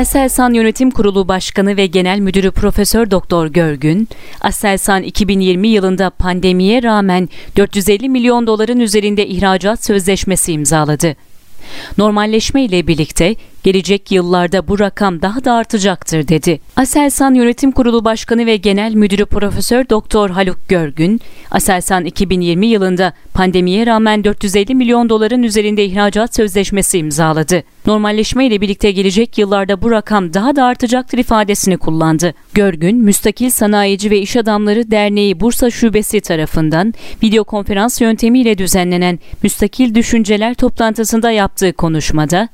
Aselsan Yönetim Kurulu Başkanı ve Genel Müdürü Profesör Doktor Görgün, Aselsan 2020 yılında pandemiye rağmen 450 milyon doların üzerinde ihracat sözleşmesi imzaladı. Normalleşme ile birlikte gelecek yıllarda bu rakam daha da artacaktır dedi. Aselsan Yönetim Kurulu Başkanı ve Genel Müdürü Profesör Doktor Haluk Görgün, Aselsan 2020 yılında pandemiye rağmen 450 milyon doların üzerinde ihracat sözleşmesi imzaladı. Normalleşme ile birlikte gelecek yıllarda bu rakam daha da artacaktır ifadesini kullandı. Görgün, Müstakil Sanayici ve İş Adamları Derneği Bursa Şubesi tarafından video konferans yöntemiyle düzenlenen Müstakil Düşünceler toplantısında yaptığı konuşmada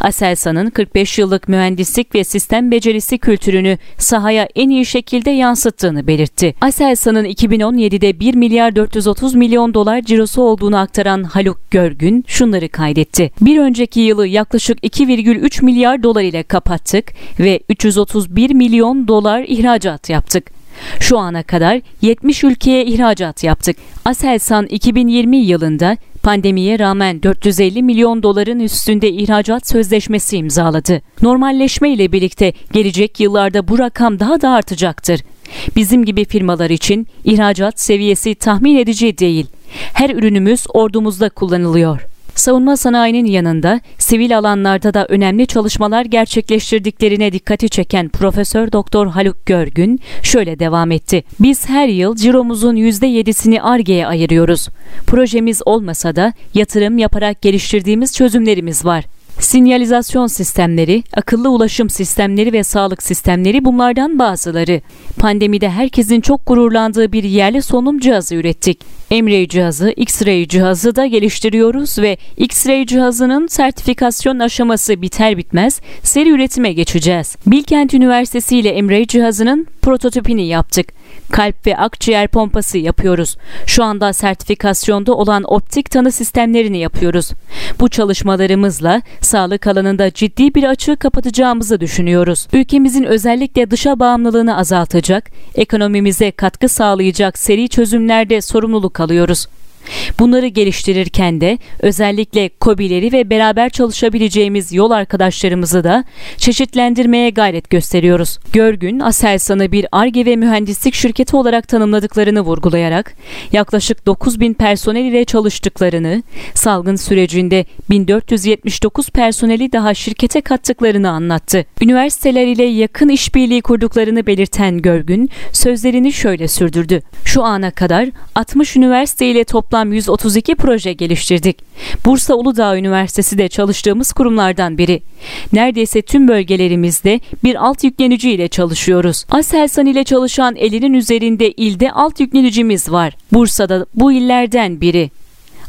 Aselsan'ın 45 yıllık mühendislik ve sistem becerisi kültürünü sahaya en iyi şekilde yansıttığını belirtti. Aselsan'ın 2017'de 1 milyar 430 milyon dolar cirosu olduğunu aktaran Haluk Görgün şunları kaydetti. Bir önceki yılı yaklaşık 2,3 milyar dolar ile kapattık ve 331 milyon dolar ihracat yaptık. Şu ana kadar 70 ülkeye ihracat yaptık. Aselsan 2020 yılında pandemiye rağmen 450 milyon doların üstünde ihracat sözleşmesi imzaladı. Normalleşme ile birlikte gelecek yıllarda bu rakam daha da artacaktır. Bizim gibi firmalar için ihracat seviyesi tahmin edici değil. Her ürünümüz ordumuzda kullanılıyor savunma sanayinin yanında sivil alanlarda da önemli çalışmalar gerçekleştirdiklerine dikkati çeken Profesör Doktor Haluk Görgün şöyle devam etti. Biz her yıl ciromuzun %7'sini ARGE'ye ayırıyoruz. Projemiz olmasa da yatırım yaparak geliştirdiğimiz çözümlerimiz var. Sinyalizasyon sistemleri, akıllı ulaşım sistemleri ve sağlık sistemleri bunlardan bazıları. Pandemide herkesin çok gururlandığı bir yerli solunum cihazı ürettik. Emre cihazı, X-ray cihazı da geliştiriyoruz ve X-ray cihazının sertifikasyon aşaması biter bitmez seri üretime geçeceğiz. Bilkent Üniversitesi ile Emre cihazının prototipini yaptık. Kalp ve akciğer pompası yapıyoruz. Şu anda sertifikasyonda olan optik tanı sistemlerini yapıyoruz. Bu çalışmalarımızla sağlık alanında ciddi bir açığı kapatacağımızı düşünüyoruz. Ülkemizin özellikle dışa bağımlılığını azaltacak, ekonomimize katkı sağlayacak seri çözümlerde sorumluluk alıyoruz. Bunları geliştirirken de özellikle kobileri ve beraber çalışabileceğimiz yol arkadaşlarımızı da çeşitlendirmeye gayret gösteriyoruz. Görgün, Aselsan'ı bir ARGE ve mühendislik şirketi olarak tanımladıklarını vurgulayarak yaklaşık 9 bin personel ile çalıştıklarını, salgın sürecinde 1479 personeli daha şirkete kattıklarını anlattı. Üniversiteler ile yakın işbirliği kurduklarını belirten Görgün, sözlerini şöyle sürdürdü. Şu ana kadar 60 üniversite ile toplam toplam 132 proje geliştirdik. Bursa Uludağ Üniversitesi de çalıştığımız kurumlardan biri. Neredeyse tüm bölgelerimizde bir alt yüklenici ile çalışıyoruz. Aselsan ile çalışan elinin üzerinde ilde alt yüklenicimiz var. Bursa'da bu illerden biri.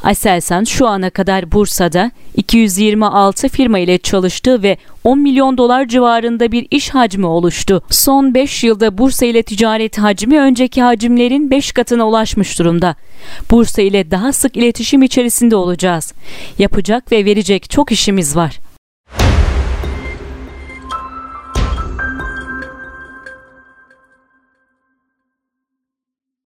Aselsan şu ana kadar Bursa'da 226 firma ile çalıştı ve 10 milyon dolar civarında bir iş hacmi oluştu. Son 5 yılda Bursa ile ticaret hacmi önceki hacimlerin 5 katına ulaşmış durumda. Bursa ile daha sık iletişim içerisinde olacağız. Yapacak ve verecek çok işimiz var.